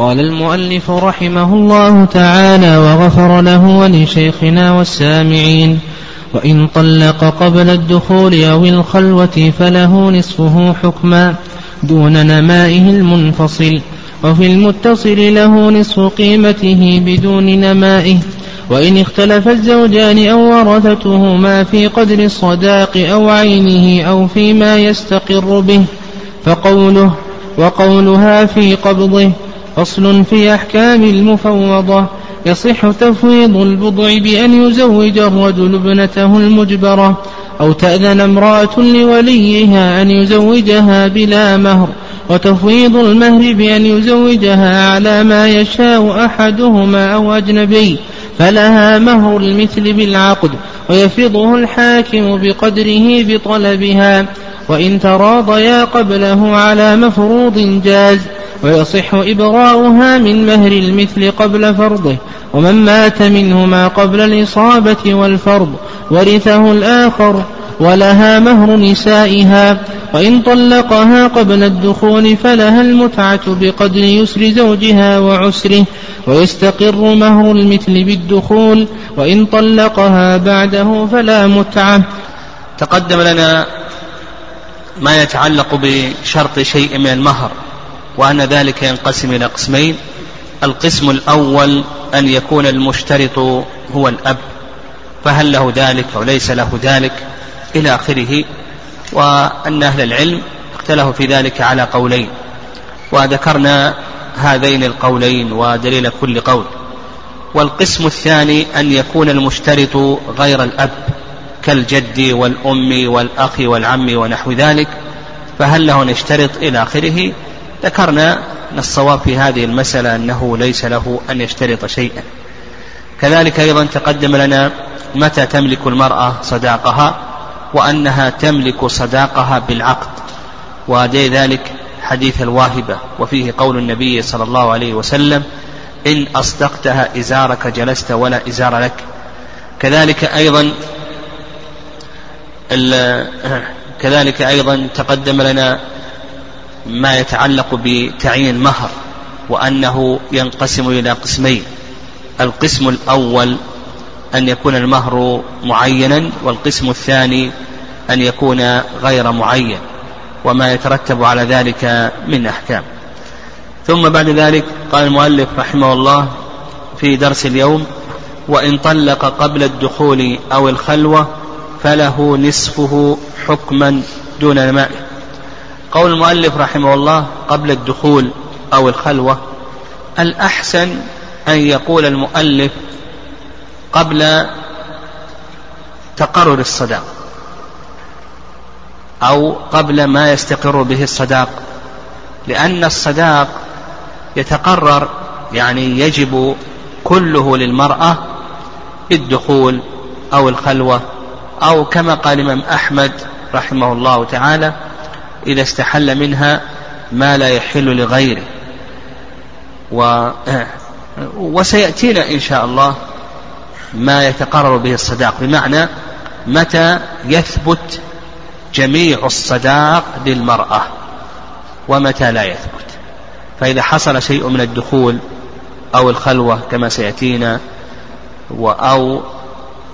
قال المؤلف رحمه الله تعالى وغفر له ولشيخنا والسامعين وإن طلق قبل الدخول أو الخلوة فله نصفه حكما دون نمائه المنفصل وفي المتصل له نصف قيمته بدون نمائه وإن اختلف الزوجان أو ورثتهما في قدر الصداق أو عينه أو فيما يستقر به فقوله وقولها في قبضه فصل في أحكام المفوضة. يصح تفويض البضع بأن يزوج الرجل ابنته المجبرة أو تأذن امرأة لوليها أن يزوجها بلا مهر. وتفويض المهر بأن يزوجها على ما يشاء أحدهما أو أجنبي فلها مهر المثل بالعقد ويفرضه الحاكم بقدره بطلبها وإن تراضيا قبله على مفروض جاز ويصح إبراؤها من مهر المثل قبل فرضه ومن مات منهما قبل الإصابة والفرض ورثه الآخر ولها مهر نسائها وإن طلقها قبل الدخول فلها المتعة بقدر يسر زوجها وعسره ويستقر مهر المثل بالدخول وإن طلقها بعده فلا متعة. تقدم لنا ما يتعلق بشرط شيء من المهر وأن ذلك ينقسم إلى قسمين. القسم الأول أن يكون المشترط هو الأب فهل له ذلك أو ليس له ذلك؟ إلى آخره وأن أهل العلم اختلفوا في ذلك على قولين وذكرنا هذين القولين ودليل كل قول. والقسم الثاني أن يكون المشترط غير الأب كالجد والأم والأخ والعم ونحو ذلك فهل له أن يشترط إلى آخره؟ ذكرنا أن الصواب في هذه المسألة أنه ليس له أن يشترط شيئا. كذلك أيضا تقدم لنا متى تملك المرأة صداقها وأنها تملك صداقها بالعقد. ذلك حديث الواهبة. وفيه قول النبي صلى الله عليه وسلم إن أصدقتها إزارك جلست ولا إزار لك. كذلك أيضا كذلك أيضا تقدم لنا ما يتعلق بتعيين المهر وأنه ينقسم إلى قسمين. القسم الأول أن يكون المهر معينا والقسم الثاني أن يكون غير معين وما يترتب على ذلك من أحكام. ثم بعد ذلك قال المؤلف رحمه الله في درس اليوم وإن طلق قبل الدخول أو الخلوة فله نصفه حكما دون الماء. قول المؤلف رحمه الله قبل الدخول أو الخلوة الأحسن أن يقول المؤلف قبل تقرر الصداق أو قبل ما يستقر به الصداق لأن الصداق يتقرر يعني يجب كله للمرأة بالدخول أو الخلوة أو كما قال الإمام أحمد رحمه الله تعالى إذا استحل منها ما لا يحل لغيره و وسيأتينا إن شاء الله ما يتقرر به الصداق. بمعنى متى يثبت جميع الصداق للمرأة ومتى لا يثبت. فإذا حصل شيء من الدخول أو الخلوة كما سيأتينا أو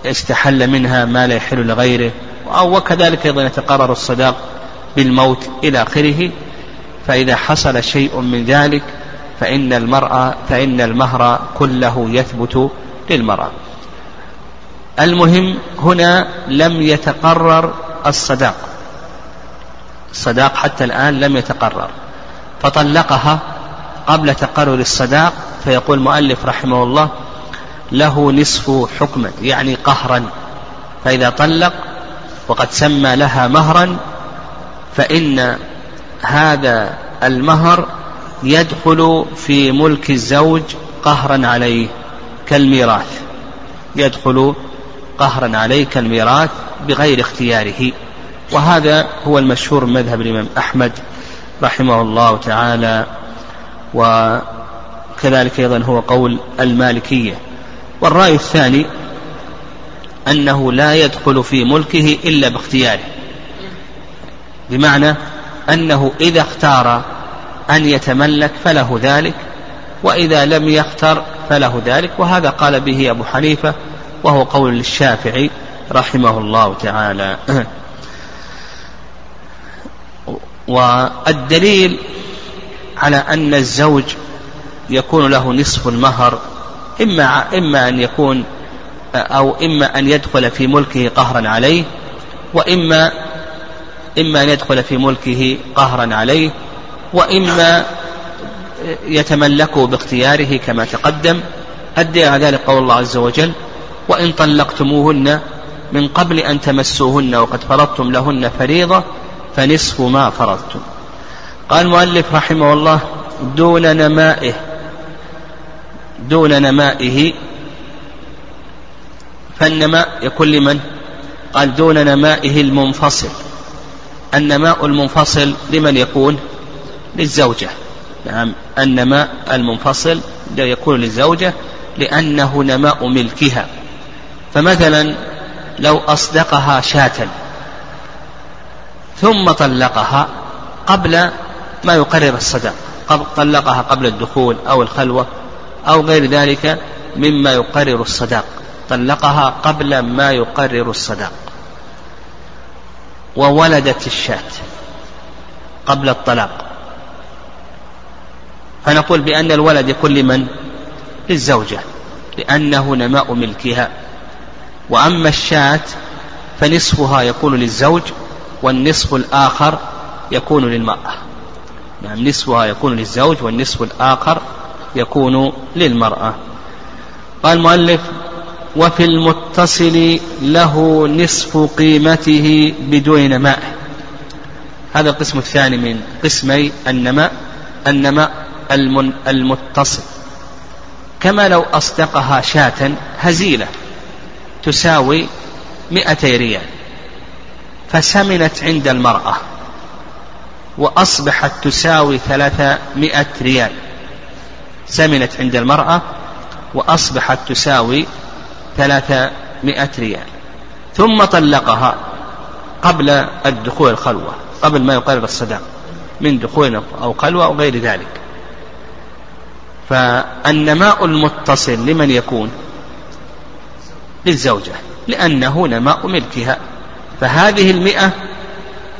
استحل منها ما لا يحل لغيره أو وكذلك أيضا يتقرر الصداق بالموت إلى آخره فإذا حصل شيء من ذلك فإن المرأة فإن المهر كله يثبت للمرأة. المهم هنا لم يتقرر الصداق. الصداق حتى الآن لم يتقرر. فطلقها قبل تقرر الصداق فيقول المؤلف رحمه الله له نصف حكما يعني قهرا. فإذا طلق وقد سمى لها مهرا فإن هذا المهر يدخل في ملك الزوج قهرا عليه كالميراث. يدخل قهرا عليه كالميراث بغير اختياره. وهذا هو المشهور من مذهب الإمام أحمد رحمه الله تعالى وكذلك أيضا هو قول المالكية. والرأي الثاني أنه لا يدخل في ملكه إلا باختياره. بمعنى أنه إذا اختار أن يتملك فله ذلك وإذا لم يختر فله ذلك وهذا قال به أبو حنيفة وهو قول للشافعي رحمه الله تعالى. والدليل على أن الزوج يكون له نصف المهر إما إما أن يكون أو إما أن يدخل في ملكه قهرا عليه وإما إما أن يدخل في ملكه قهرا عليه وإما يتملكه باختياره كما تقدم. أدي على ذلك قول الله عز وجل وإن طلقتموهن من قبل أن تمسوهن وقد فرضتم لهن فريضة فنصف ما فرضتم. قال المؤلف رحمه الله دون نمائه دون نمائه فالنماء يكون لمن؟ قال دون نمائه المنفصل. النماء المنفصل لمن يكون؟ للزوجة. نعم النماء المنفصل يكون للزوجة لأنه نماء ملكها. فمثلا لو أصدقها شاة ثم طلقها قبل ما يقرر الصداق طلقها قبل الدخول أو الخلوة أو غير ذلك مما يقرر الصداق طلقها قبل ما يقرر الصداق وولدت الشاة قبل الطلاق. فنقول بأن الولد يكون لمن؟ للزوجة لأنه نماء ملكها. وأما الشاة فنصفها يكون للزوج والنصف الآخر يكون للمرأة. نعم نصفها يكون للزوج والنصف الآخر يكون للمرأة. قال المؤلف وفي المتصل له نصف قيمته بدون نماء هذا القسم الثاني من قسمي النماء النماء المتصل. كما لو أصدقها شاة هزيلة. تساوي مئتي ريال. فسمنت عند المرأة وأصبحت تساوي ثلاثمائة ريال. سمنت عند المرأة وأصبحت تساوي ثلاثمائة ريال. ثم طلقها قبل الدخول الخلوة قبل ما يقرر الصداق من دخول أو خلوة أو غير ذلك. فالنماء المتصل لمن يكون للزوجة لأنه نماء ملكها فهذه المئة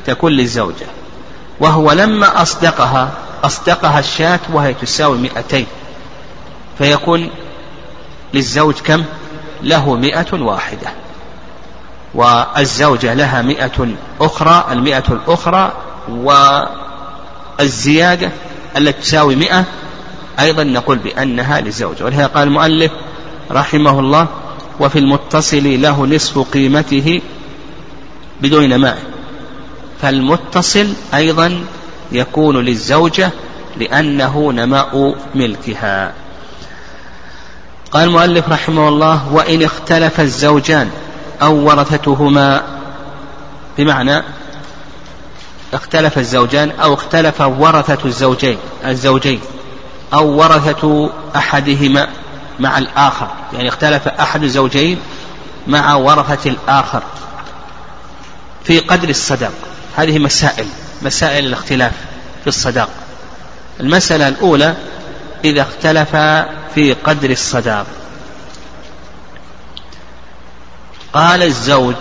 تكون للزوجة. وهو لما أصدقها أصدقها الشاة وهي تساوي مئتين. فيكون للزوج كم؟ له مئة واحدة. والزوجة لها مئة أخرى المئة الأخرى والزيادة التي تساوي مئة أيضا نقول بأنها للزوجة. ولهذا قال المؤلف رحمه الله وفي المتصل له نصف قيمته بدون نماء فالمتصل أيضا يكون للزوجة لأنه نماء ملكها. قال المؤلف رحمه الله وإن اختلف الزوجان أو ورثتهما بمعنى اختلف الزوجان أو اختلف ورثة الزوجين الزوجين أو ورثة أحدهما. مع الآخر. يعني اختلف أحد الزوجين مع ورثة الآخر في قدر الصدق هذه مسائل مسائل الاختلاف في الصداق. المسألة الأولى إذا اختلف في قدر الصداق. قال الزوج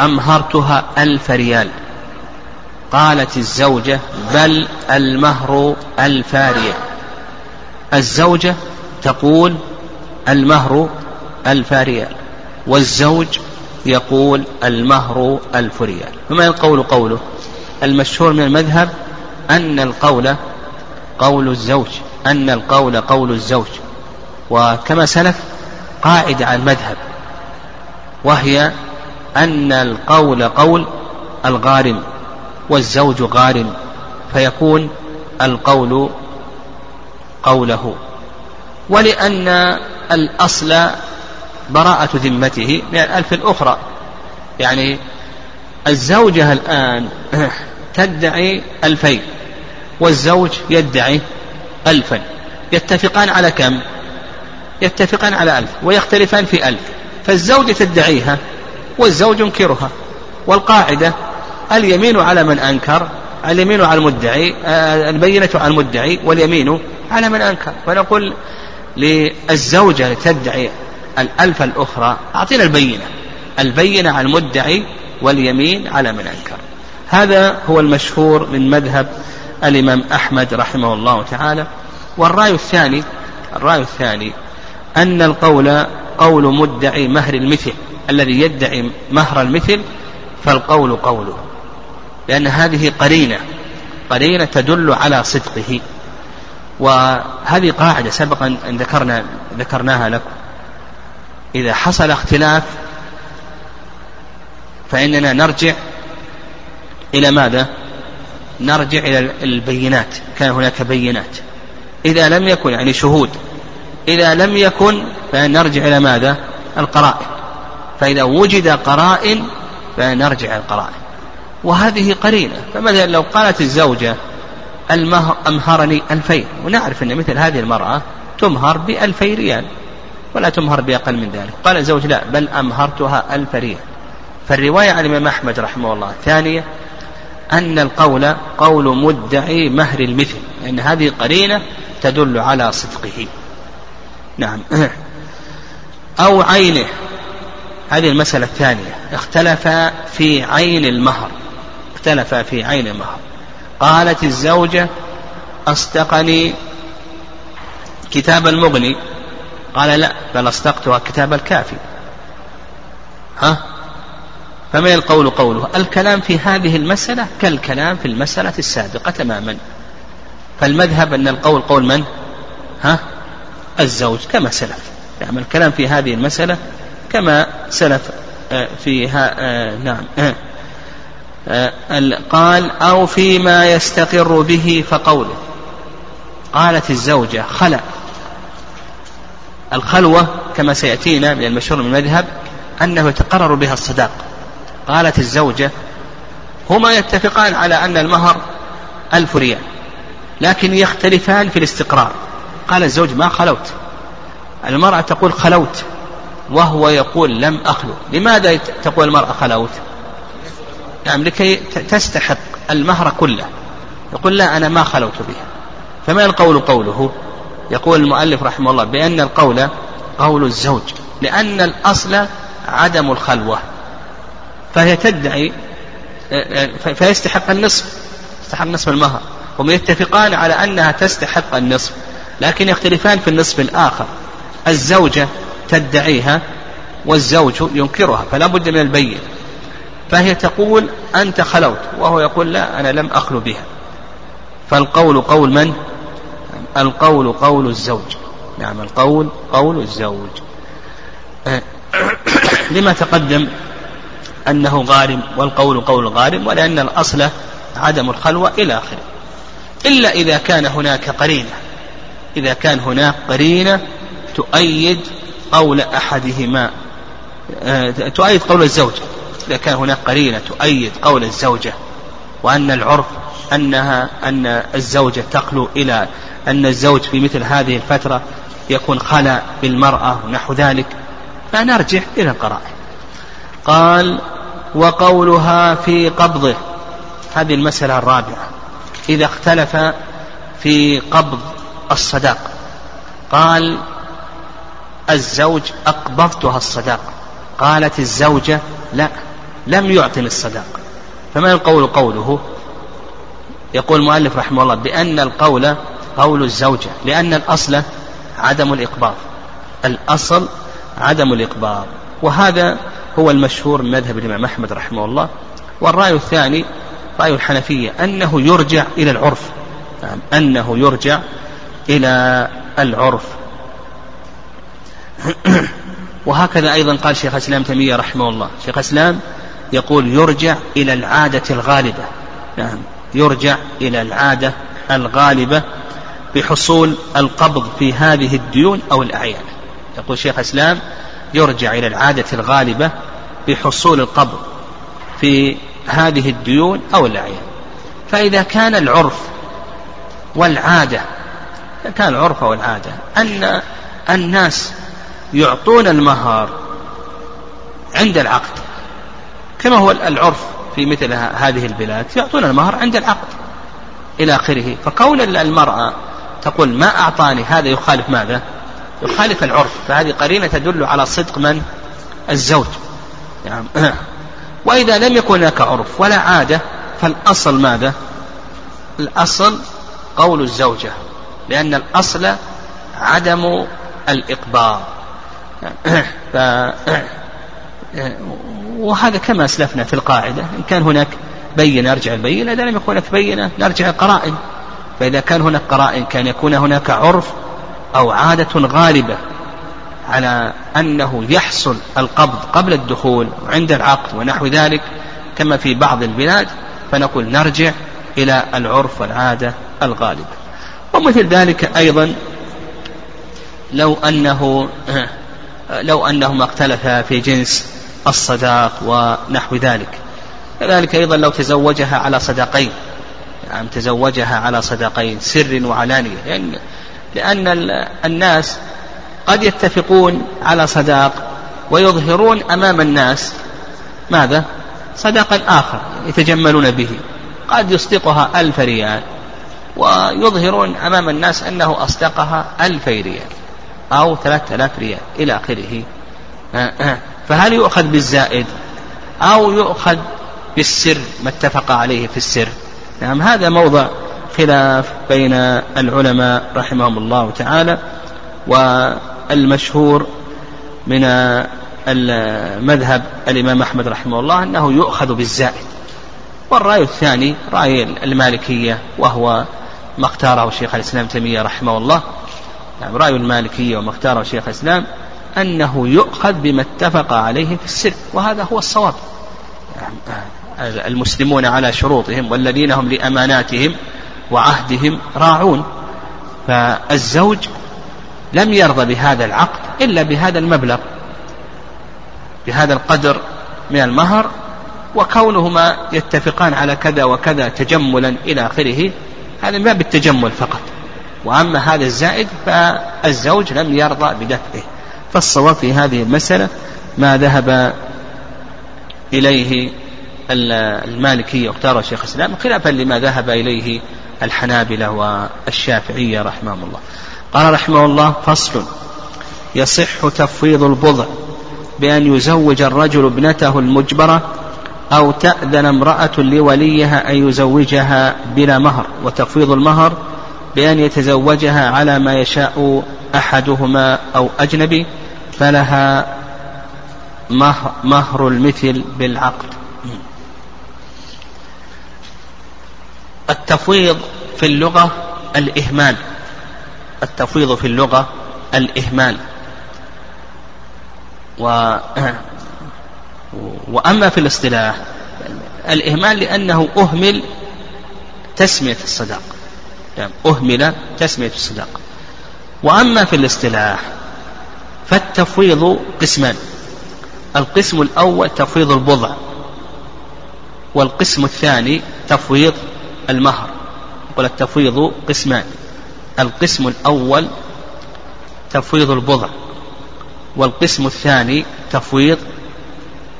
أمهرتها ألف ريال. قالت الزوجة بل المهر الفارية الزوجة تقول المهر ألف ريال والزوج يقول المهر ألف ريال فما القول قوله؟ المشهور من المذهب أن القول قول الزوج أن القول قول الزوج. وكما سلف قاعدة على المذهب وهي أن القول قول الغارم والزوج غارم فيكون القول قوله. ولأن الأصل براءة ذمته من الألف الأخرى. يعني الزوجة الآن تدعي ألفين والزوج يدعي ألفا. يتفقان على كم؟ يتفقان على ألف ويختلفان في ألف. فالزوجة تدعيها والزوج ينكرها. والقاعدة اليمين على من أنكر اليمين على المدعي آه، البينة على المدعي واليمين على من أنكر. فنقول للزوجة لتدعي الألف الأخرى. أعطينا البينة. البينة على المدعي واليمين على من أنكر. هذا هو المشهور من مذهب الإمام أحمد رحمه الله تعالى. والرأي الثاني الرأي الثاني أن القول قول مدعي مهر المثل. الذي يدعي مهر المثل فالقول قوله. لأن هذه قرينة. قرينة تدل على صدقه. وهذه قاعدة سبقا أن ذكرنا ذكرناها لكم. إذا حصل اختلاف فإننا نرجع إلى ماذا؟ نرجع إلى البينات. كان هناك بينات. إذا لم يكن يعني شهود. إذا لم يكن فنرجع إلى ماذا؟ القرائن. فإذا وجد قرائن فنرجع إلى القرائن. وهذه قرينة فمثلا لو قالت الزوجة المهر أمهرني ألفين. ونعرف أن مثل هذه المرأة تمهر بألفي ريال ولا تمهر بأقل من ذلك. قال الزوج لا بل أمهرتها ألف ريال. فالرواية عن الإمام أحمد رحمه الله الثانية أن القول قول مدعي مهر المثل لأن هذه قرينة تدل على صدقه. نعم. أو عينه. هذه المسألة الثانية. اختلف في عين المهر. اختلف في عين المهر. قالت الزوجة أصدقني كتاب المغني. قال لا بل أصدقتها كتاب الكافي. ها؟ فما القول قوله الكلام في هذه المسألة كالكلام في المسألة السابقة تماما. فالمذهب أن القول قول من؟ ها؟ الزوج كما سلف. يعني الكلام في هذه المسألة كما سلف آه، فيها آه، نعم آه، قال أو فيما يستقر به فقوله. قالت الزوجة خلع الخلوة كما سيأتينا من المشهور من المذهب أنه يتقرر بها الصداق. قالت الزوجة هما يتفقان على أن المهر ألف ريال لكن يختلفان في الاستقرار. قال الزوج ما خلوت؟ المرأة تقول خلوت وهو يقول لم أخلو. لماذا تقول المرأة خلوت؟ يعني لكي تستحق المهر كله. يقول لا أنا ما خلوت بها فما القول قوله؟ يقول المؤلف رحمه الله بأن القول قول الزوج لأن الأصل عدم الخلوة. فهي تدعي فيستحق النصف يستحق نصف المهر. هم يتفقان على أنها تستحق النصف لكن يختلفان في النصف الآخر. الزوجة تدعيها والزوج ينكرها فلا بد من البين. فهي تقول أنت خلوت وهو يقول لا أنا لم أخلو بها. فالقول قول من؟ القول قول الزوج. نعم القول قول الزوج. لما تقدم أنه غارم والقول قول غارم ولأن الأصل عدم الخلوة إلى آخره. إلا إذا كان هناك قرينة إذا كان هناك قرينة تؤيد قول أحدهما آه، تؤيد قول الزوجة إذا كان هناك قرينة تؤيد قول الزوجة وأن العرف أنها أن الزوجة تخلو إلى أن الزوج في مثل هذه الفترة يكون خلا بالمرأة ونحو ذلك. فنرجع إلى القرائن. قال وقولها في قبضه. هذه المسألة الرابعة. إذا اختلف في قبض الصداق. قال الزوج أقبضتها الصداق. قالت الزوجة لا. لم يعطني الصداق. فما القول قوله؟ يقول المؤلف رحمه الله بأن القول قول الزوجة لأن الأصل عدم الإقباض. الأصل عدم الإقباض. وهذا هو المشهور من مذهب الإمام أحمد رحمه الله. والرأي الثاني رأي الحنفية أنه يرجع إلى العرف. نعم أنه يرجع إلى العرف. وهكذا أيضا قال شيخ الإسلام تيمية رحمه الله. شيخ الإسلام يقول يرجع إلى العادة الغالبة. نعم. يرجع إلى العادة الغالبة بحصول القبض في هذه الديون أو الأعيان يقول شيخ الإسلام يرجع إلى العادة الغالبة بحصول القبض في هذه الديون أو الأعيان فإذا كان العرف والعادة كان العرف والعادة أن الناس يعطون المهر عند العقد. كما هو العرف في مثل هذه البلاد يعطون المهر عند العقد إلى آخره. فكون المرأة تقول ما أعطاني؟ هذا يخالف ماذا؟ يخالف العرف. فهذه قرينة تدل على صدق من؟ الزوج. يعني وإذا لم يكن هناك عرف ولا عادة فالأصل ماذا؟ الأصل قول الزوجة لأن الأصل عدم الإقبال. ف... وهذا كما أسلفنا في القاعدة. إن كان هناك بينة نرجع البينة. إذا لم يكن هناك بينة نرجع القرائن. فإذا كان هناك قرائن كان يكون هناك عرف أو عادة غالبة على أنه يحصل القبض قبل الدخول وعند العقد ونحو ذلك كما في بعض البلاد فنقول نرجع إلى العرف والعادة الغالبة ومثل ذلك أيضا لو أنه لو أنهما اختلفا في جنس الصداق ونحو ذلك. كذلك أيضا لو تزوجها على صداقين. يعني تزوجها على صداقين سر وعلانية. لأن, لأن الناس قد يتفقون على صداق ويظهرون أمام الناس ماذا؟ صداقا آخر يتجملون به. قد يصدقها ألف ريال ويظهرون أمام الناس أنه أصدقها ألف ريال أو ثلاثة آلاف ريال إلى آخره. فهل يؤخذ بالزائد أو يؤخذ بالسر ما اتفق عليه في السر؟ نعم هذا موضع خلاف بين العلماء رحمهم الله تعالى والمشهور من المذهب الإمام أحمد رحمه الله أنه يؤخذ بالزائد. والرأي الثاني رأي المالكية وهو ما اختاره شيخ الإسلام تيمية رحمه الله. يعني رأي المالكية وما اختاره شيخ الإسلام أنه يؤخذ بما اتفق عليه في السر وهذا هو الصواب. المسلمون على شروطهم والذين هم لأماناتهم وعهدهم راعون. فالزوج لم يرضى بهذا العقد إلا بهذا المبلغ بهذا القدر من المهر وكونهما يتفقان على كذا وكذا تجملا إلى آخره. هذا من باب التجمل فقط. وأما هذا الزائد فالزوج لم يرضى بدفعه. فالصواب في هذه المسألة ما ذهب إليه المالكية واختاره شيخ الإسلام خلافا لما ذهب إليه الحنابلة والشافعية رحمهم الله. قال رحمه الله فصل يصح تفويض البضع بأن يزوج الرجل ابنته المجبرة أو تأذن امرأة لوليها أن يزوجها بلا مهر وتفويض المهر بأن يتزوجها على ما يشاء أحدهما أو أجنبي فلها مهر المثل بالعقد. التفويض في اللغة الإهمال. التفويض في اللغة الإهمال. و وأما في الاصطلاح الإهمال لأنه أهمل تسمية الصداق. يعني أهمل تسمية الصداق. وأما في الاصطلاح فالتفويض قسمان. القسم الأول تفويض البضع والقسم الثاني تفويض المهر والتفويض قسمان. القسم الأول تفويض البضع والقسم الثاني تفويض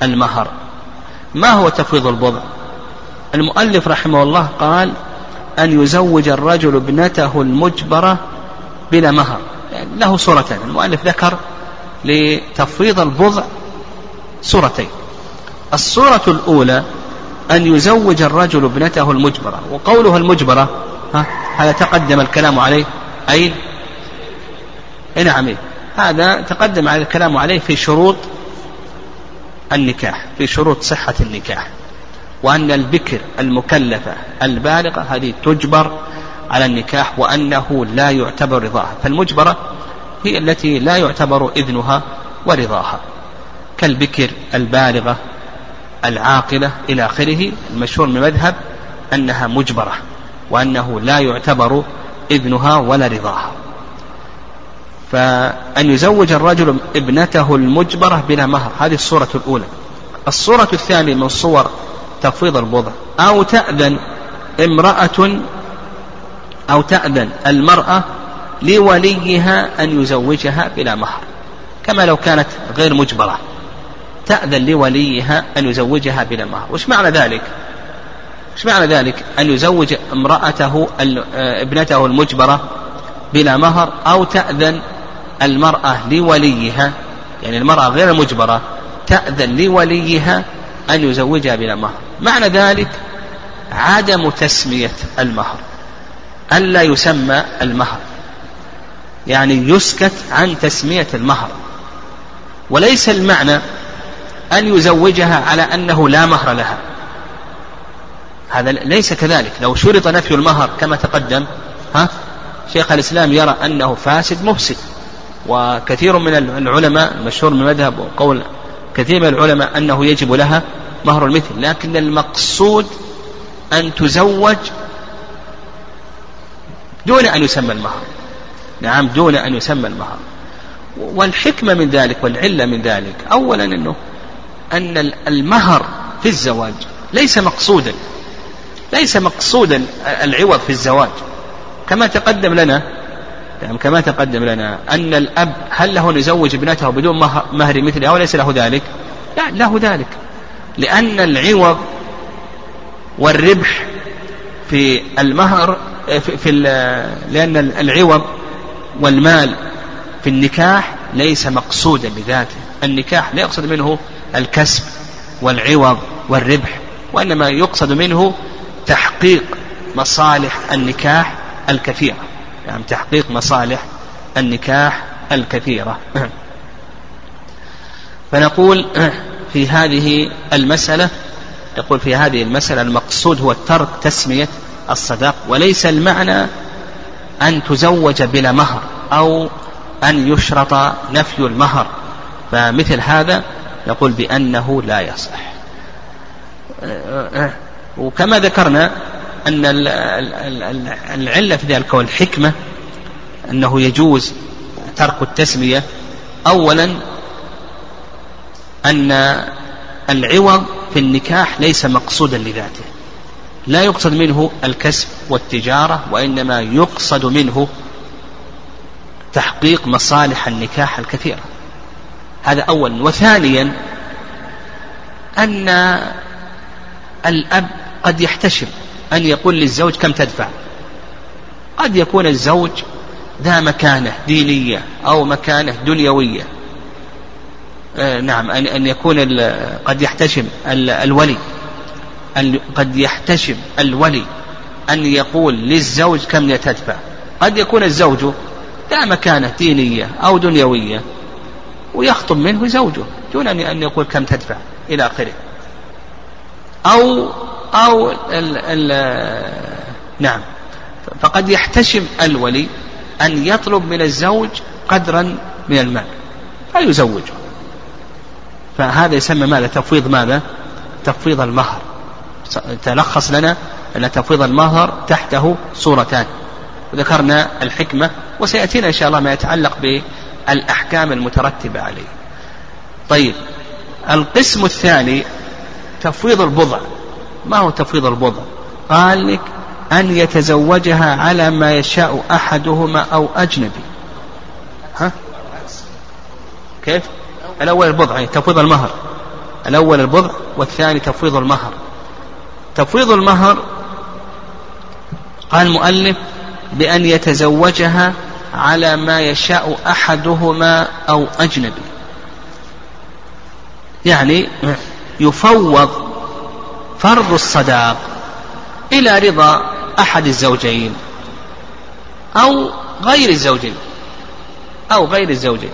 المهر. ما هو تفويض البضع؟ المؤلف رحمه الله قال أن يزوج الرجل ابنته المجبرة بلا مهر. له صورتين المؤلف ذكر لتفويض البضع صورتين الصورة الأولى أن يزوج الرجل ابنته المجبرة. وقوله المجبرة ها هذا تقدم الكلام عليه. أين نعم. هذا تقدم على الكلام عليه في شروط النكاح في شروط صحة النكاح. وأن البكر المكلفة البالغة هذه تجبر على النكاح وأنه لا يعتبر رضاها فالمجبرة هي التي لا يعتبر إذنها ورضاها. كالبكر البالغة العاقلة إلى آخره المشهور من المذهب أنها مجبرة وأنه لا يعتبر إذنها ولا رضاها. فأن يزوج الرجل ابنته المجبرة بلا مهر هذه الصورة الأولى. الصورة الثانية من صور تفويض البضع أو تأذن امرأة أو تأذن المرأة لوليها أن يزوجها بلا مهر كما لو كانت غير مجبرة تأذن لوليها أن يزوجها بلا مهر وش معنى ذلك؟ وش معنى ذلك؟ أن يزوج امرأته ابنته المجبرة بلا مهر أو تأذن المرأة لوليها يعني المرأة غير المجبرة تأذن لوليها أن يزوجها بلا مهر. معنى ذلك عدم تسمية المهر. ألا يسمى المهر. يعني يسكت عن تسمية المهر. وليس المعنى أن يزوجها على أنه لا مهر لها. هذا ليس كذلك. لو شرط نفي المهر كما تقدم ها شيخ الإسلام يرى أنه فاسد مفسد. وكثير من العلماء المشهور من المذهب وقول كثير من العلماء أنه يجب لها مهر المثل. لكن المقصود أن تزوج دون أن يسمى المهر. نعم دون أن يسمى المهر. والحكمة من ذلك والعلة من ذلك أولا أنه أن المهر في الزواج ليس مقصودا. ليس مقصودا العوض في الزواج. كما تقدم لنا يعني كما تقدم لنا أن الأب هل له أن يزوج ابنته بدون مهر مثله أو ليس له ذلك؟ لا له ذلك. لأن العوض والربح في المهر في, في لأن العوض والمال في النكاح ليس مقصودا بذاته. النكاح لا يقصد منه الكسب والعوض والربح وإنما يقصد منه تحقيق مصالح النكاح الكثيرة. يعني تحقيق مصالح النكاح الكثيرة. فنقول في هذه المسألة يقول في هذه المسألة المقصود هو ترك تسمية الصداق وليس المعنى أن تزوج بلا مهر أو أن يشرط نفي المهر. فمثل هذا نقول بأنه لا يصح. وكما ذكرنا أن العلة في ذلك والحكمة أنه يجوز ترك التسمية. أولا أن العوض في النكاح ليس مقصودا لذاته. لا يقصد منه الكسب والتجارة وإنما يقصد منه تحقيق مصالح النكاح الكثيرة. هذا أولا وثانيا أن الأب قد يحتشم أن يقول للزوج كم تدفع. قد يكون الزوج ذا مكانة دينية أو مكانة دنيوية. نعم أن أن يكون قد يحتشم الولي. قد يحتشم الولي. أن يقول للزوج كم تدفع قد يكون الزوج ذا مكانة دينية أو دنيوية ويخطب منه زوجه دون أن يقول كم تدفع إلى آخره. أو أو ال ال نعم. فقد يحتشم الولي أن يطلب من الزوج قدرا من المال. فيزوجه. فهذا يسمى ماذا؟ تفويض ماذا؟ تفويض المهر. تلخص لنا أن تفويض المهر تحته صورتان. ذكرنا الحكمة وسيأتينا إن شاء الله ما يتعلق بالأحكام المترتبة عليه. طيب القسم الثاني تفويض البضع. ما هو تفويض البضع؟ قال لك أن يتزوجها على ما يشاء أحدهما أو أجنبي. ها؟ كيف؟ الأول البضع يعني تفويض المهر. الأول البضع والثاني تفويض المهر. تفويض المهر قال المؤلف بأن يتزوجها على ما يشاء أحدهما أو أجنبي. يعني يفوض فرض الصداق إلى رضا أحد الزوجين أو غير الزوجين أو غير الزوجين.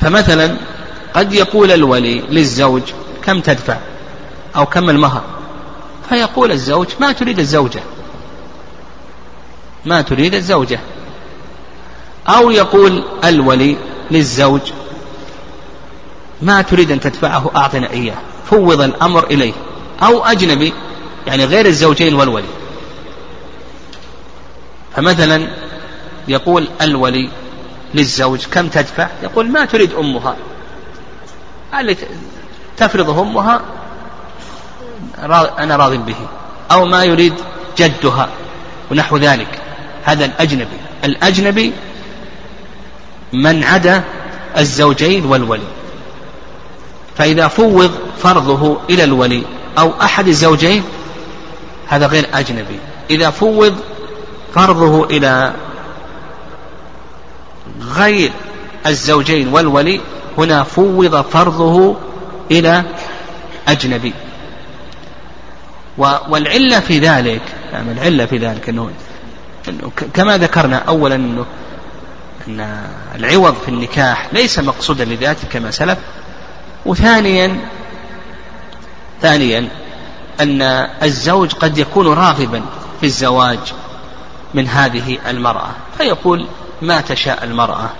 فمثلا قد يقول الولي للزوج كم تدفع أو كم المهر؟ فيقول الزوج ما تريد الزوجة. ما تريد الزوجة. أو يقول الولي للزوج ما تريد أن تدفعه أعطنا إياه. فوض الأمر إليه. أو أجنبي يعني غير الزوجين والولي. فمثلا يقول الولي للزوج كم تدفع؟ يقول ما تريد أمها. اللي تفرض أمها أنا راض به. أو ما يريد جدها ونحو ذلك. هذا الأجنبي. الأجنبي من عدا الزوجين والولي. فإذا فوض فرضه إلى الولي أو أحد الزوجين هذا غير أجنبي. إذا فوض فرضه إلى غير الزوجين والولي هنا فوض فرضه إلى أجنبي. والعلة في ذلك يعني العلة في ذلك أنه, أنه كما ذكرنا أولا أنه أن العوض في النكاح ليس مقصودا لذاته كما سلف. وثانيا ثانيا أن الزوج قد يكون راغبا في الزواج من هذه المرأة. فيقول ما تشاء المرأة.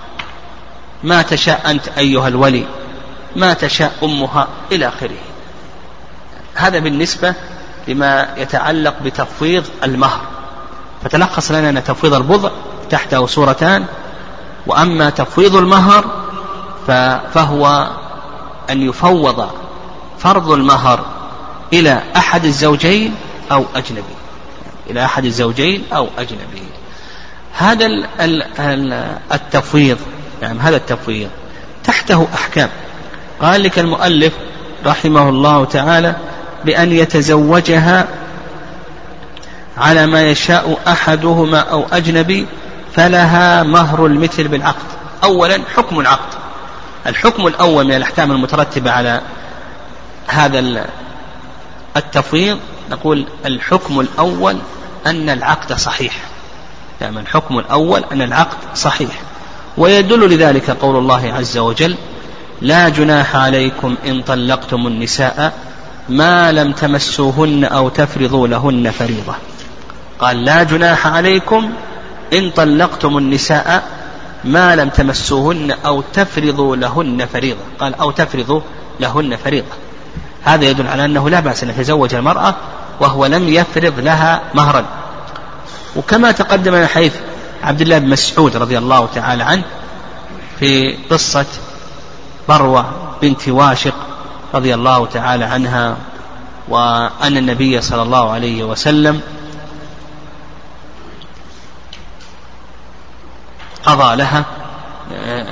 ما تشاء أنت أيها الولي. ما تشاء أمها إلى آخره. هذا بالنسبة لما يتعلق بتفويض المهر. فتلخص لنا أن تفويض البضع تحته صورتان. وأما تفويض المهر فهو أن يفوض فرض المهر إلى أحد الزوجين أو أجنبي. إلى أحد الزوجين أو أجنبي. هذا التفويض نعم هذا التفويض. تحته أحكام. قال لك المؤلف رحمه الله تعالى بأن يتزوجها على ما يشاء أحدهما أو أجنبي فلها مهر المثل بالعقد. أولا حكم العقد. الحكم الأول من الأحكام المترتبة على هذا التفويض نقول الحكم الأول أن العقد صحيح. يعني الحكم الأول أن العقد صحيح. ويدل لذلك قول الله عز وجل لا جناح عليكم إن طلقتم النساء ما لم تمسوهن أو تفرضوا لهن فريضة. قال لا جناح عليكم إن طلقتم النساء ما لم تمسوهن أو تفرضوا لهن فريضة. قال أو تفرضوا لهن فريضة. هذا يدل على أنه لا بأس أن يتزوج المرأة وهو لم يفرض لها مهرا. وكما تقدم حيث عبد الله بن مسعود رضي الله تعالى عنه في قصة بروة بنت واشق رضي الله تعالى عنها وأن النبي صلى الله عليه وسلم قضى لها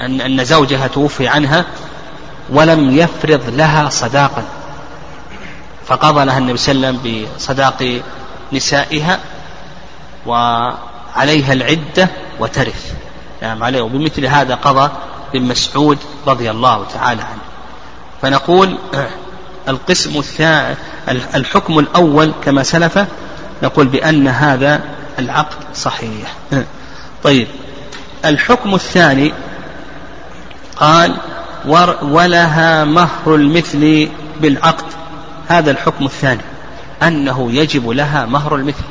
أن زوجها توفي عنها ولم يفرض لها صداقا. فقضى لها النبي صلى الله عليه وسلم بصداق نسائها وعليها العدة وترث. نعم عليه. وبمثل هذا قضى بن مسعود رضي الله تعالى عنه. فنقول القسم الثاني الحكم الأول كما سلف نقول بأن هذا العقد صحيح. طيب الحكم الثاني قال ولها مهر المثل بالعقد. هذا الحكم الثاني أنه يجب لها مهر المثل.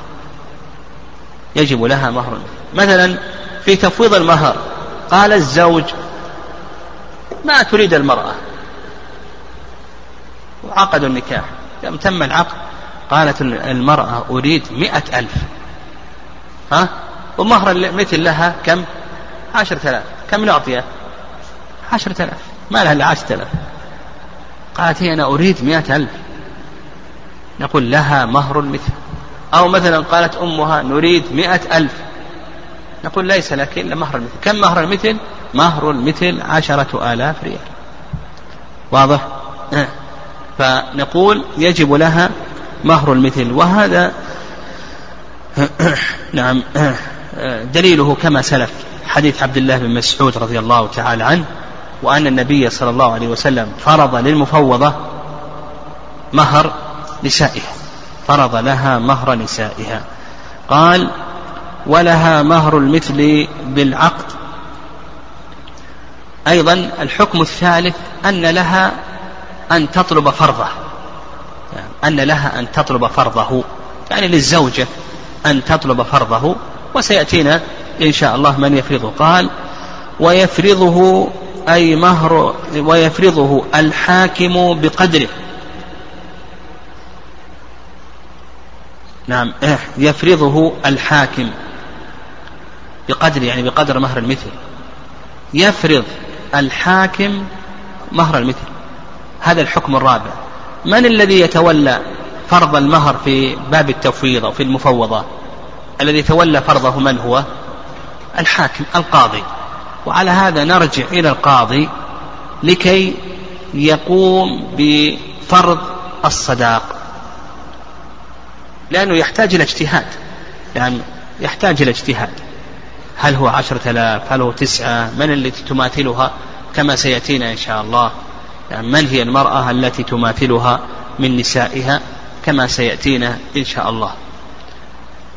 يجب لها مهر. مثلا في تفويض المهر قال الزوج ما تريد المرأة؟ وعقدوا النكاح. لم تم العقد؟ قالت المرأة أريد مئة ألف. ها؟ ومهر المثل لها كم؟ عشرة آلاف. كم نعطيه عشرة آلاف. ما لها إلا عشرة آلاف. قالت هي أنا أريد مئة ألف. نقول لها مهر المثل. أو مثلا قالت أمها نريد مئة ألف. نقول ليس لك إلا مهر المثل. كم مهر المثل؟ مهر المثل عشرة آلاف ريال. واضح؟ أه. فنقول يجب لها مهر المثل. وهذا نعم دليله كما سلف حديث عبد الله بن مسعود رضي الله تعالى عنه وأن النبي صلى الله عليه وسلم فرض للمفوضة مهر نسائها فرض لها مهر نسائها. قال ولها مهر المثل بالعقد أيضا الحكم الثالث أن لها أن تطلب فرضه. أن لها أن تطلب فرضه. يعني للزوجة أن تطلب فرضه. وسيأتينا إن شاء الله من يفرضه قال ويفرضه أي مهر ويفرضه الحاكم بقدره نعم. إيه، يفرضه الحاكم بقدر يعني بقدر مهر المثل. يفرض الحاكم مهر المثل. هذا الحكم الرابع. من الذي يتولى فرض المهر في باب التفويض أو في المفوضة؟ الذي يتولى فرضه من هو؟ الحاكم القاضي. وعلى هذا نرجع إلى القاضي لكي يقوم بفرض الصداق. لأنه يحتاج إلى اجتهاد. يعني يحتاج إلى اجتهاد. هل هو عشرة آلاف؟ هل هو تسعة؟ من التي تماثلها؟ كما سيأتينا إن شاء الله. يعني من هي المرأة التي تماثلها من نسائها؟ كما سيأتينا إن شاء الله.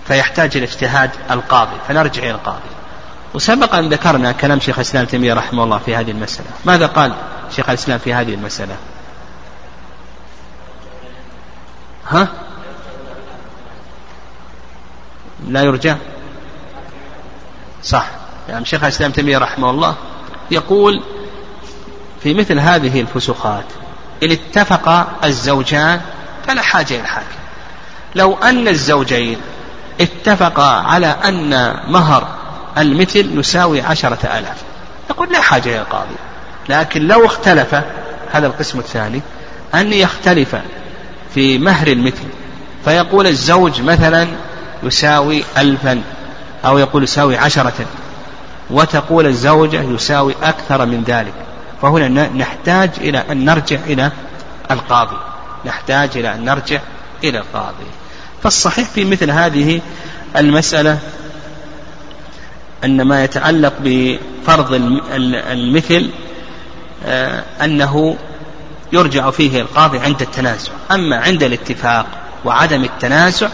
فيحتاج إلى اجتهاد القاضي. فنرجع إلى القاضي. وسبق أن ذكرنا كلام شيخ الإسلام تيمية رحمه الله في هذه المسألة. ماذا قال شيخ الإسلام في هذه المسألة؟ ها؟ لا يرجع. صح. يعني شيخ الإسلام تيمية رحمه الله يقول في مثل هذه الفسوخات إن اتفق الزوجان فلا حاجة إلى الحاكم لو أن الزوجين اتفقا على أن مهر المثل يساوي عشرة آلاف يقول لا حاجة إلى القاضي لكن لو اختلف هذا القسم الثاني أن يختلف في مهر المثل فيقول الزوج مثلا يساوي ألفا أو يقول يساوي عشرة. وتقول الزوجة يساوي أكثر من ذلك. فهنا نحتاج إلى أن نرجع إلى القاضي. نحتاج إلى أن نرجع إلى القاضي. فالصحيح في مثل هذه المسألة أن ما يتعلق بفرض المثل آه، أنه يرجع فيه القاضي عند التنازع. أما عند الاتفاق وعدم التنازع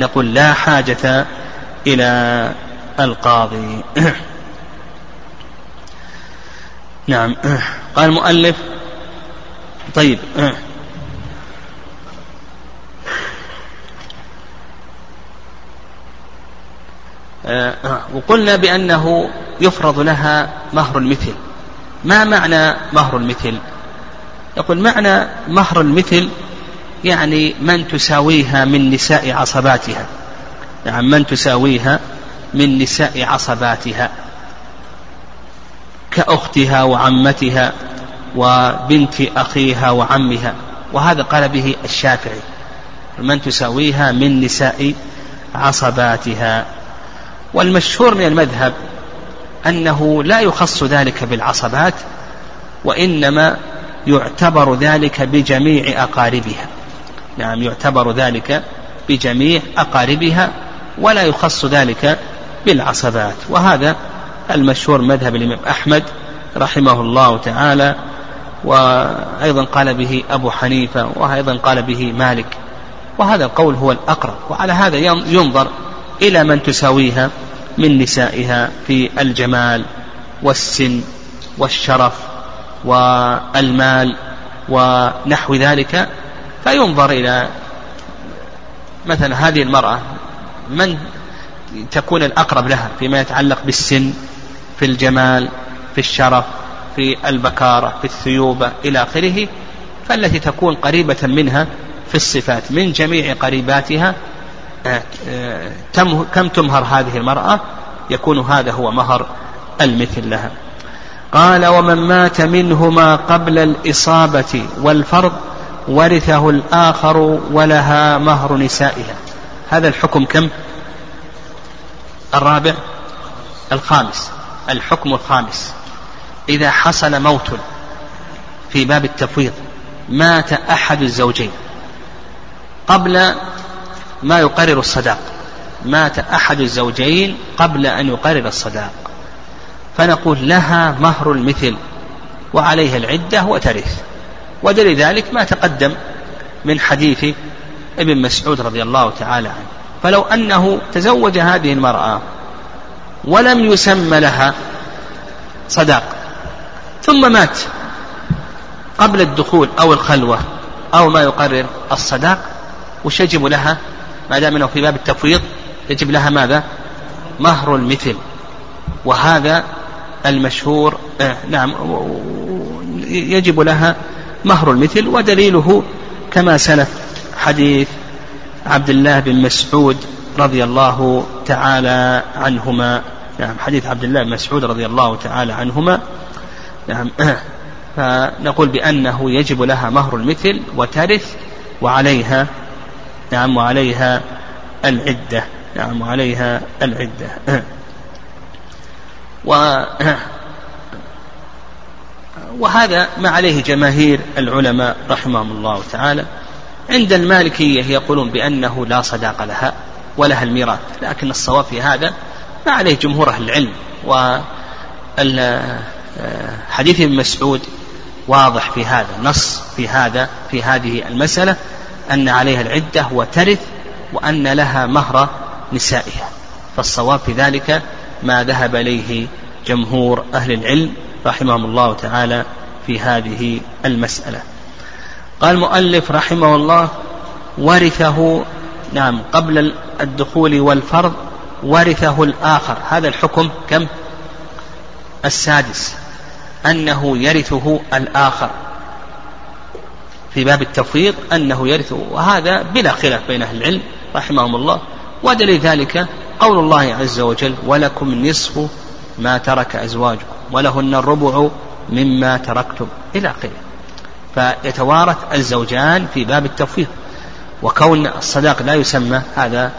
نقول لا حاجة إلى القاضي. نعم. قال المؤلف طيب. وقلنا بأنه يفرض لها مهر المثل. ما معنى مهر المثل؟ يقول معنى مهر المثل يعني من تساويها من نساء عصباتها. يعني من تساويها من نساء عصباتها. كأختها وعمتها وبنت أخيها وعمها. وهذا قال به الشافعي. من تساويها من نساء عصباتها. والمشهور من المذهب أنه لا يخص ذلك بالعصبات وإنما يعتبر ذلك بجميع أقاربها. نعم يعتبر ذلك بجميع أقاربها ولا يخص ذلك بالعصبات. وهذا المشهور مذهب الإمام أحمد رحمه الله تعالى وأيضا قال به أبو حنيفة وأيضا قال به مالك. وهذا القول هو الأقرب. وعلى هذا ينظر إلى من تساويها من نسائها في الجمال والسن والشرف والمال ونحو ذلك. فينظر إلى مثلا هذه المرأة من تكون الأقرب لها فيما يتعلق بالسن في الجمال في الشرف في البكارة في الثيوبة إلى آخره فالتي تكون قريبة منها في الصفات من جميع قريباتها آه، آه، كم تمهر هذه المرأة؟ يكون هذا هو مهر المثل لها. قال ومن مات منهما قبل الإصابة والفرض ورثه الآخر ولها مهر نسائها. هذا الحكم كم؟ الرابع الخامس. الحكم الخامس. إذا حصل موت في باب التفويض مات أحد الزوجين. قبل ما يقرر الصداق مات أحد الزوجين قبل أن يقرر الصداق. فنقول لها مهر المثل وعليها العدة وترث. ودليل ذلك ما تقدم من حديث ابن مسعود رضي الله تعالى عنه فلو أنه تزوج هذه المرأة ولم يسمى لها صداق ثم مات قبل الدخول أو الخلوة أو ما يقرر الصداق وش يجب لها ما دام إنه في باب التفويض يجب لها ماذا؟ مهر المثل وهذا المشهور آه نعم يجب لها مهر المثل ودليله كما سلف حديث عبد الله بن مسعود رضي الله تعالى عنهما. نعم حديث عبد الله بن مسعود رضي الله تعالى عنهما. نعم فنقول بأنه يجب لها مهر المثل وترث وعليها نعم وعليها العدة. نعم وعليها العدة. و وهذا ما عليه جماهير العلماء رحمهم الله تعالى. عند المالكية يقولون بأنه لا صداق لها ولها الميراث لكن الصواب في هذا ما عليه جمهور أهل العلم. وحديث ابن مسعود واضح في هذا نص في هذا في هذه المسألة أن عليها العدة وترث وأن لها مهر نسائها. فالصواب في ذلك ما ذهب إليه جمهور أهل العلم رحمهم الله تعالى في هذه المسألة. قال المؤلف رحمه الله ورثه نعم قبل الدخول والفرض ورثه الآخر. هذا الحكم كم؟ السادس أنه يرثه الآخر. في باب التفويض أنه يرثه وهذا بلا خلاف بين أهل العلم رحمهم الله. ودليل ذلك قول الله عز وجل ولكم نصف ما ترك أزواجكم. ولهن الربع مما تركتم. إلى آخره. فيتوارث الزوجان في باب التفويض. وكون الصداق لا يسمى هذا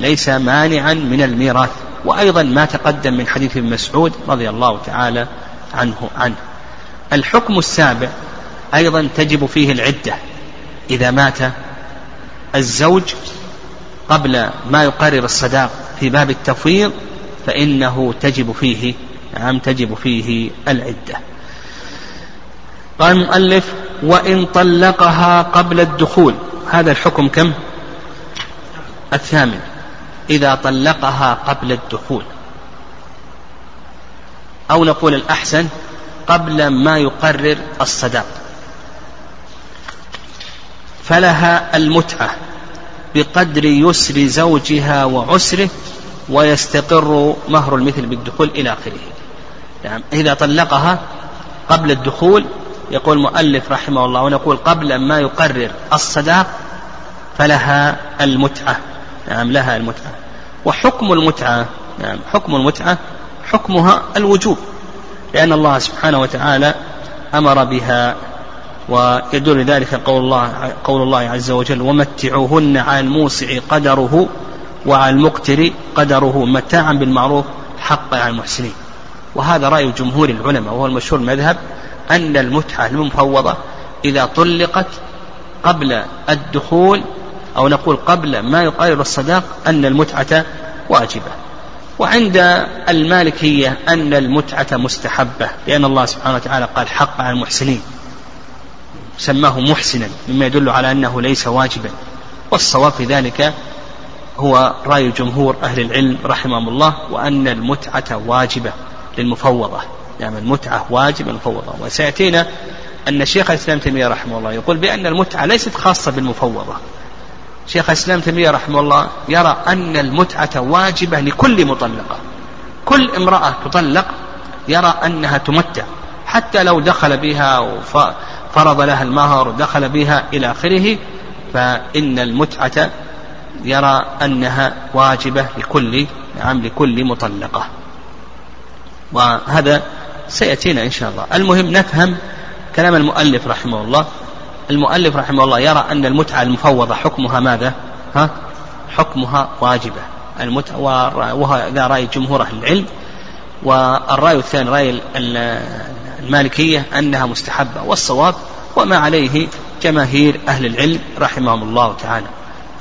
ليس مانعا من الميراث. وأيضا ما تقدم من حديث ابن مسعود رضي الله تعالى عنه عنه. الحكم السابع أيضا تجب فيه العدة. إذا مات الزوج قبل ما يقرر الصداق في باب التفويض فإنه تجب فيه نعم تجب فيه العدة. قال المؤلف وإن طلقها قبل الدخول هذا الحكم كم؟ الثامن إذا طلقها قبل الدخول أو نقول الأحسن قبل ما يقرر الصداق فلها المتعة بقدر يسر زوجها وعسره ويستقر مهر المثل بالدخول إلى آخره. يعني إذا طلقها قبل الدخول يقول المؤلف رحمه الله ونقول قبل ما يقرر الصداق فلها المتعة. نعم لها المتعة. وحكم المتعة نعم حكم المتعة حكمها الوجوب لأن الله سبحانه وتعالى أمر بها ويدل ذلك قول الله قول الله عز وجل ومتعوهن على الموسع قدره وعلى المقتر قدره متاعا بالمعروف حقا على المحسنين. وهذا رأي جمهور العلماء وهو المشهور المذهب أن المتعة المفوضة إذا طلقت قبل الدخول أو نقول قبل ما يقارب الصداق أن المتعة واجبة. وعند المالكية أن المتعة مستحبة لأن الله سبحانه وتعالى قال حق على المحسنين سماه محسنا مما يدل على أنه ليس واجبا. والصواب في ذلك هو رأي جمهور أهل العلم رحمهم الله وأن المتعة واجبة. للمفوضة. يعني المتعة واجبة مفوضة وسيأتينا أن شيخ الإسلام تيمية رحمه الله يقول بأن المتعة ليست خاصة بالمفوضة. شيخ الإسلام تيمية رحمه الله يرى أن المتعة واجبة لكل مطلقة كل امرأة تطلق يرى أنها تمتع. حتى لو دخل بها وفرض لها المهر ودخل بها إلى آخره فإن المتعة يرى أنها واجبة لكل نعم لكل مطلقة. وهذا سيأتينا إن شاء الله. المهم نفهم كلام المؤلف رحمه الله. المؤلف رحمه الله يرى أن المتعة المفوضة حكمها ماذا؟ ها؟ حكمها واجبة. المتعة وهذا رأي جمهور أهل العلم. والرأي الثاني رأي المالكية أنها مستحبة. والصواب وما عليه جماهير أهل العلم رحمهم الله تعالى.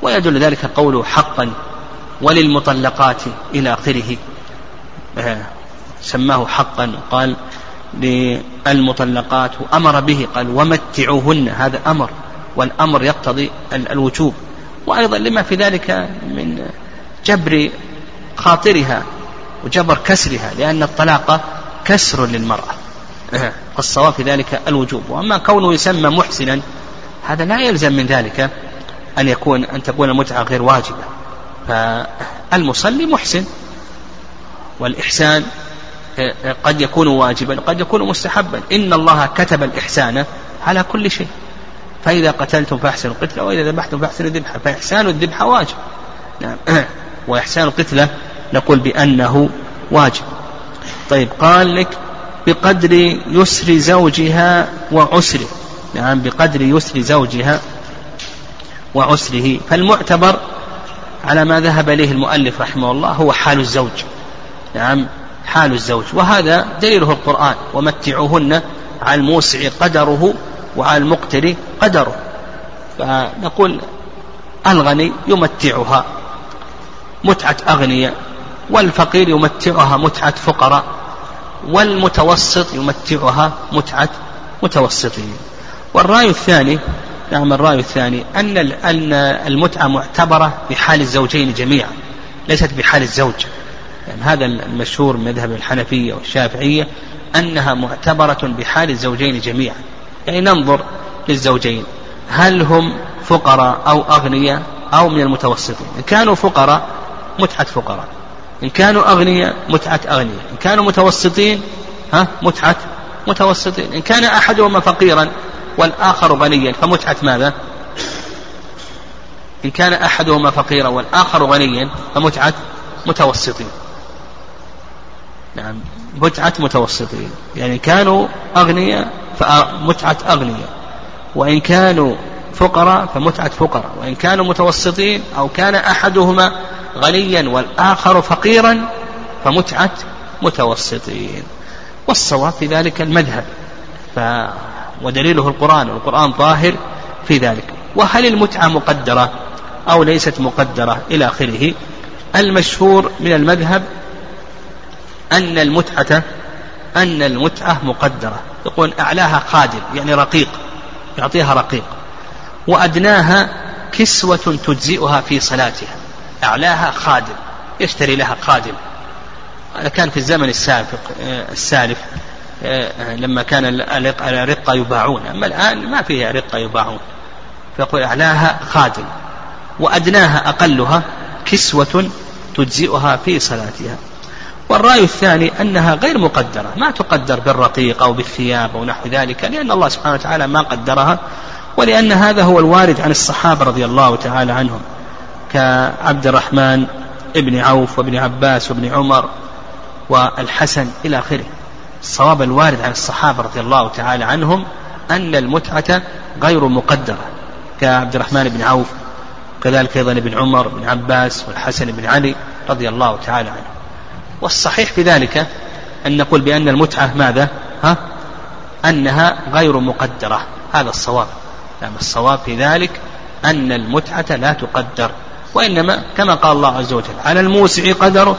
ويدل ذلك قوله حقا وللمطلقات إلى آخره. آه، سماه حقا وقال للمطلقات وأمر به قال ومتعوهن هذا أمر والأمر يقتضي الوجوب. وأيضا لما في ذلك من جبر خاطرها وجبر كسرها لأن الطلاق كسر للمرأة. فالصواب في ذلك الوجوب. وأما كونه يسمى محسنا هذا لا يلزم من ذلك أن يكون أن تكون المتعة غير واجبة. فالمصلي محسن والإحسان قد يكون واجبا قد يكون مستحبا. إن الله كتب الإحسان على كل شيء. فإذا قتلتم فأحسنوا القتلة وإذا ذبحتم فأحسنوا الذبحة. فإحسان الذبحة واجب. نعم. وإحسان القتلة نقول بأنه واجب. طيب قال لك بقدر يسر زوجها وعسره. نعم بقدر يسر زوجها وعسره. فالمعتبر على ما ذهب إليه المؤلف رحمه الله هو حال الزوج. نعم. حال الزوج. وهذا دليله القرآن. ومتعوهن على الموسع قدره وعلى المقتر قدره. فنقول الغني يمتعها. متعة أغنياء. والفقير يمتعها متعة فقراء. والمتوسط يمتعها متعة متوسطين. والرأي الثاني نعم الرأي الثاني أن أن المتعة معتبرة بحال الزوجين جميعا. ليست بحال الزوج. يعني هذا المشهور من مذهب الحنفية والشافعية أنها معتبرة بحال الزوجين جميعا. يعني ننظر للزوجين هل هم فقراء أو أغنياء أو من المتوسطين؟ إن كانوا فقراء متعة فقراء. إن كانوا أغنياء متعة أغنياء. إن كانوا متوسطين ها متعة متوسطين. إن كان أحدهما فقيرا والآخر غنيا فمتعة ماذا؟ إن كان أحدهما فقيرا والآخر غنيا فمتعة متوسطين. نعم. متعة متوسطين. يعني كانوا أغنياء فمتعة أغنياء. وإن كانوا فقراء فمتعة فقراء. وإن كانوا متوسطين أو كان أحدهما غنيا والآخر فقيرا فمتعة متوسطين. والصواب في ذلك المذهب. ف ودليله القرآن. والقرآن ظاهر في ذلك. وهل المتعة مقدرة أو ليست مقدرة إلى آخره؟ المشهور من المذهب أن المتعة أن المتعة مقدرة. يقول أعلاها خادم يعني رقيق يعطيها رقيق. وأدناها كسوة تجزئها في صلاتها. أعلاها خادم يشتري لها خادم هذا كان في الزمن السابق آه، السالف آه، لما كان الرقة يباعون. أما الآن ما فيها رقة يباعون. فيقول أعلاها خادم وأدناها أقلها كسوة تجزئها في صلاتها. والرأي الثاني أنها غير مقدرة ما تقدر بالرقيق أو بالثياب أو نحو ذلك لأن الله سبحانه وتعالى ما قدرها ولأن هذا هو الوارد عن الصحابة رضي الله تعالى عنهم كعبد الرحمن ابن عوف وابن عباس وابن عمر والحسن إلى آخره. الصواب الوارد عن الصحابة رضي الله تعالى عنهم أن المتعة غير مقدرة كعبد الرحمن بن عوف كذلك أيضا ابن عمر بن عباس والحسن بن علي رضي الله تعالى عنهم. والصحيح في ذلك أن نقول بأن المتعة ماذا؟ ها؟ أنها غير مقدرة. هذا الصواب. نعم الصواب في ذلك أن المتعة لا تقدر وإنما كما قال الله عز وجل على الموسع قدره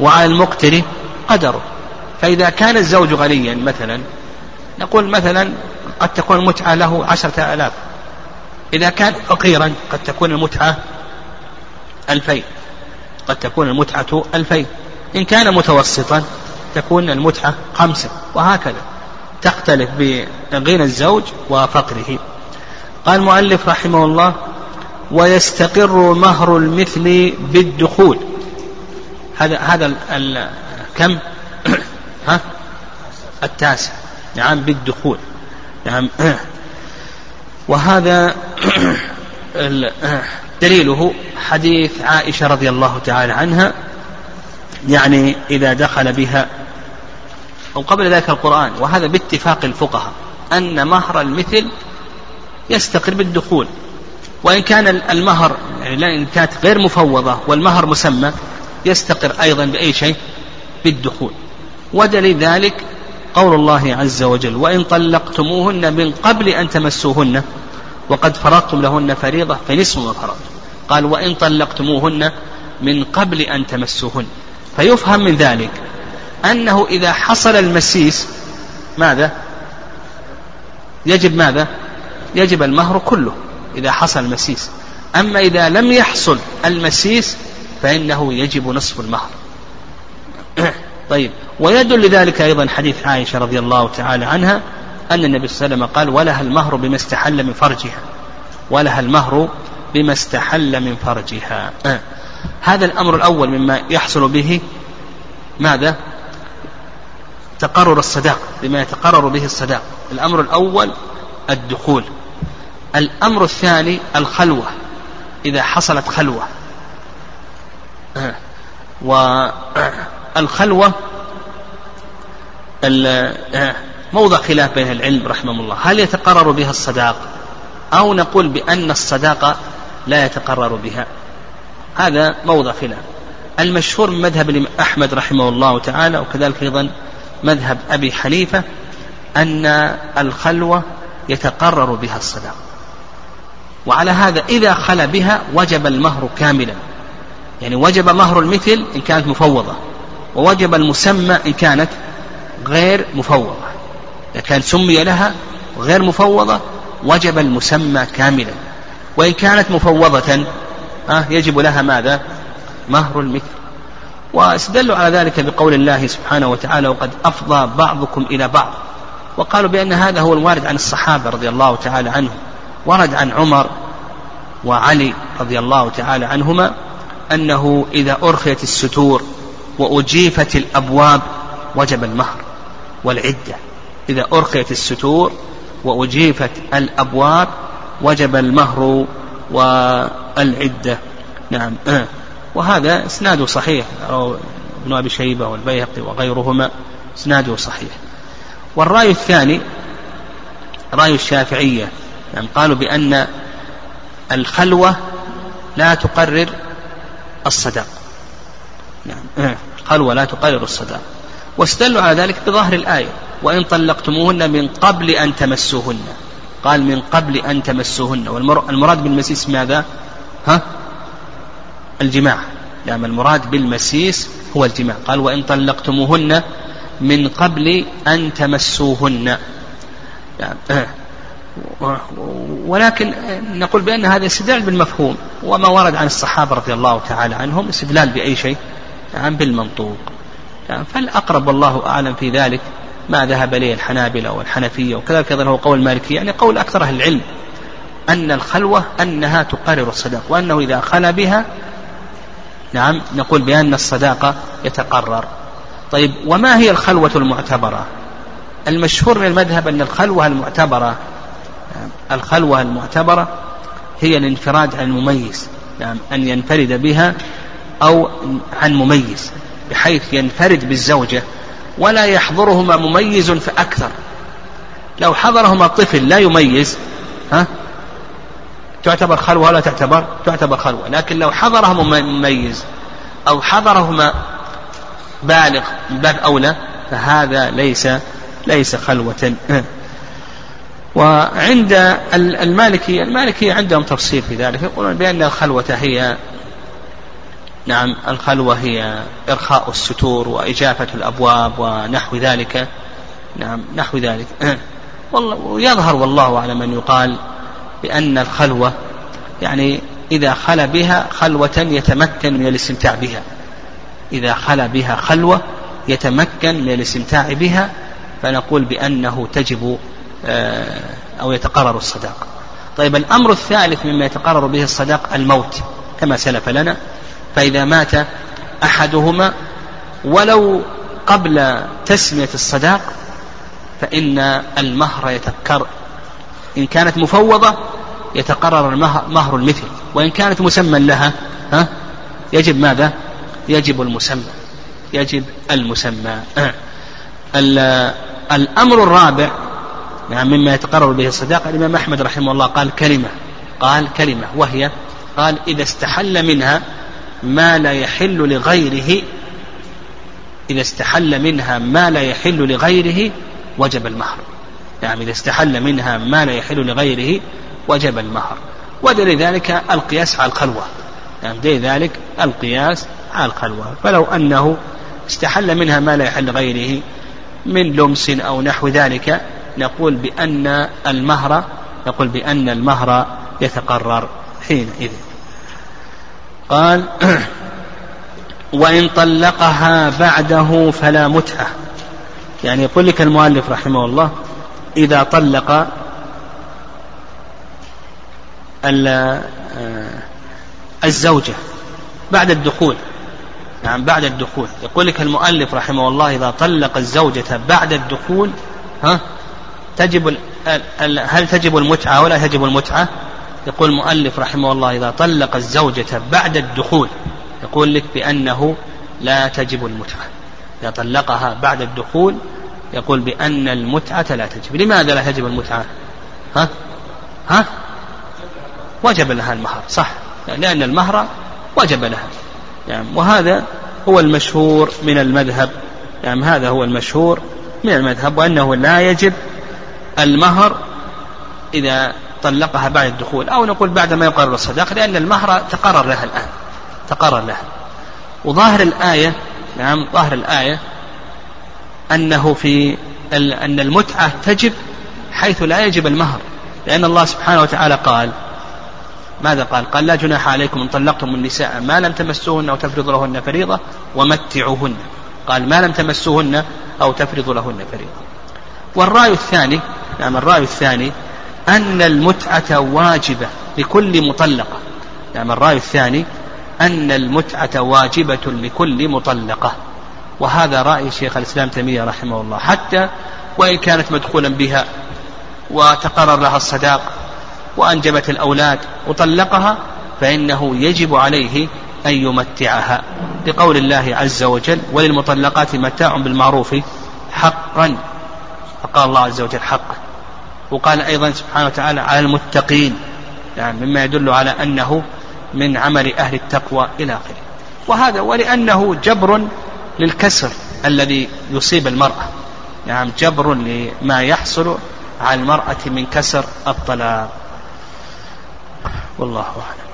وعلى المقتر قدره فإذا كان الزوج غنيا مثلا نقول مثلا قد تكون المتعة له عشرة آلاف. إذا كان فقيرا قد تكون المتعة ألفين. قد تكون المتعة ألفين. إن كان متوسطا تكون المتعة خمسة وهكذا تختلف بغنى الزوج وفقره. قال المؤلف رحمه الله ويستقر مهر المثل بالدخول. هذا هذا كم؟ ها؟ التاسع. نعم بالدخول. نعم. وهذا دليله حديث عائشة رضي الله تعالى عنها. يعني إذا دخل بها أو قبل ذلك القرآن وهذا باتفاق الفقهاء أن مهر المثل يستقر بالدخول. وإن كان المهر يعني إن كانت غير مفوضة والمهر مسمى يستقر أيضا بأي شيء؟ بالدخول. ودليل ذلك قول الله عز وجل وإن طلقتموهن من قبل أن تمسوهن وقد فرضتم لهن فريضة فنصف ما فرضتم قال وإن طلقتموهن من قبل أن تمسوهن فيفهم من ذلك أنه إذا حصل المسيس ماذا؟ يجب ماذا؟ يجب المهر كله إذا حصل المسيس. أما إذا لم يحصل المسيس فإنه يجب نصف المهر. طيب ويدل لذلك أيضا حديث عائشة رضي الله تعالى عنها أن النبي صلى الله عليه وسلم قال ولها المهر بما استحل من فرجها. ولها المهر بما استحل من فرجها. هذا الأمر الأول مما يحصل به ماذا؟ تقرر الصداق بما يتقرر به الصداق. الأمر الأول الدخول. الأمر الثاني الخلوة إذا حصلت خلوة. والخلوة موضع خلاف بين العلم رحمه الله. هل يتقرر بها الصداق؟ أو نقول بأن الصداقة لا يتقرر بها. هذا موضع خلاف. المشهور من مذهب أحمد رحمه الله تعالى وكذلك أيضا مذهب أبي حنيفة أن الخلوة يتقرر بها الصداق. وعلى هذا إذا خل بها وجب المهر كاملا. يعني وجب مهر المثل إن كانت مفوضة ووجب المسمى إن كانت غير مفوضة. إذا كان سمي لها غير مفوضة وجب المسمى كاملا. وإن كانت مفوضة يجب لها ماذا؟ مهر المثل واستدلوا على ذلك بقول الله سبحانه وتعالى وقد أفضى بعضكم إلى بعض وقالوا بأن هذا هو الوارد عن الصحابة رضي الله تعالى عنهم. ورد عن عمر وعلي رضي الله تعالى عنهما أنه إذا أرخيت الستور وأجيفت الأبواب وجب المهر والعدة. إذا أرخيت الستور وأجيفت الأبواب وجب المهر والعدة. نعم. وهذا اسناده صحيح. أو ابن أبي شيبة والبيهقي وغيرهما اسناده صحيح. والرأي الثاني رأي الشافعية. يعني قالوا بأن الخلوة لا تقرر الصداق. نعم. الخلوة لا تقرر الصداق. واستدلوا على ذلك بظاهر الآية. وإن طلقتموهن من قبل أن تمسوهن. قال من قبل أن تمسوهن. والمراد بالمسيس ماذا؟ ها؟ الجماع. نعم المراد بالمسيس هو الجماع. قال وإن طلقتموهن من قبل أن تمسوهن. يعني ولكن نقول بأن هذا استدلال بالمفهوم. وما ورد عن الصحابة رضي الله تعالى عنهم استدلال بأي شيء؟ يعني بالمنطوق. يعني فالأقرب والله أعلم في ذلك ما ذهب إليه الحنابلة والحنفية وكذلك أيضا هو قول المالكي يعني قول أكثر أهل العلم أن الخلوة أنها تقرر الصداق وأنه إذا خلا بها نعم نقول بأن الصداقة يتقرر. طيب وما هي الخلوة المعتبرة؟ المشهور من المذهب أن الخلوة المعتبرة الخلوة المعتبرة هي الانفراد عن المميز نعم أن ينفرد بها أو عن مميز بحيث ينفرد بالزوجة ولا يحضرهما مميز فأكثر لو حضرهما طفل لا يميز ها؟ تعتبر خلوة ولا تعتبر؟ تعتبر خلوة. لكن لو حضرهما مميز أو حضرهما بالغ من باب أولى فهذا ليس ليس خلوة. وعند المالكي المالكي عندهم تفصيل في ذلك يقولون بأن الخلوة هي نعم الخلوة هي إرخاء الستور وإجافة الأبواب ونحو ذلك. نعم نحو ذلك. ويظهر والله أعلم أن يقال بأن الخلوة يعني إذا خلا بها خلوة يتمكن من الاستمتاع بها. إذا خلا بها خلوة يتمكن من الاستمتاع بها فنقول بأنه تجب آه، أو يتقرر الصداق. طيب الأمر الثالث مما يتقرر به الصداق الموت كما سلف لنا. فإذا مات أحدهما ولو قبل تسمية الصداق فإن المهر يتكر إن كانت مفوضة يتقرر مهر المثل وإن كانت مسمى لها ها يجب ماذا؟ يجب المسمى يجب المسمى الأمر الرابع يعني مما يتقرر به الصداقة الإمام أحمد رحمه الله قال كلمة قال كلمة وهي قال إذا استحل منها ما لا يحل لغيره إذا استحل منها ما لا يحل لغيره وجب المهر يعني إذا استحل منها ما لا يحل لغيره وجب المهر ودليل ذلك القياس على الخلوة. يعني دليل ذلك القياس على الخلوة. فلو أنه استحل منها ما لا يحل لغيره من لمس أو نحو ذلك نقول بأن المهر نقول بأن المهر يتقرر حينئذ. قال وإن طلقها بعده فلا متعة. يعني يقول لك المؤلف رحمه الله إذا طلق آه، الزوجة بعد الدخول نعم بعد الدخول. يقول لك المؤلف رحمه الله إذا طلق الزوجة بعد الدخول ها تجب هل تجب المتعة ولا تجب المتعة؟ يقول المؤلف رحمه الله إذا طلق الزوجة بعد الدخول يقول لك بأنه لا تجب المتعة. إذا طلقها بعد الدخول يقول بأن المتعة لا تجب. لماذا لا تجب المتعة؟ ها؟ ها؟ وجب لها المهر صح. لأن المهر وجب لها. يعني وهذا هو المشهور من المذهب. يعني هذا هو المشهور من المذهب وأنه لا يجب المهر إذا طلقها بعد الدخول أو نقول بعد ما يقرر الصداق لأن المهر تقرر لها الآن تقرر لها. وظاهر الآية نعم ظاهر الآية أنه في أن المتعة تجب حيث لا يجب المهر لأن الله سبحانه وتعالى قال ماذا قال؟ قال لا جناح عليكم إن طلقتم النساء ما لم تمسوهن أو تفرضوا لهن فريضة ومتعوهن. قال ما لم تمسوهن أو تفرضوا لهن فريضة. والرأي الثاني نعم الرأي الثاني أن المتعة واجبة لكل مطلقة. نعم الرأي الثاني أن المتعة واجبة لكل مطلقة. وهذا رأي شيخ الإسلام تيمية رحمه الله. حتى وإن كانت مدخولا بها وتقرر لها الصداق وأنجبت الأولاد وطلقها فإنه يجب عليه أن يمتعها. لقول الله عز وجل وللمطلقات متاع بالمعروف حقا. فقال الله عز وجل حقا. وقال أيضا سبحانه وتعالى على المتقين يعني مما يدل على أنه من عمل أهل التقوى إلى آخره. وهذا ولأنه جبر للكسر الذي يصيب المرأة نعم جبر لما يحصل على المرأة من كسر الطلاق. والله أعلم.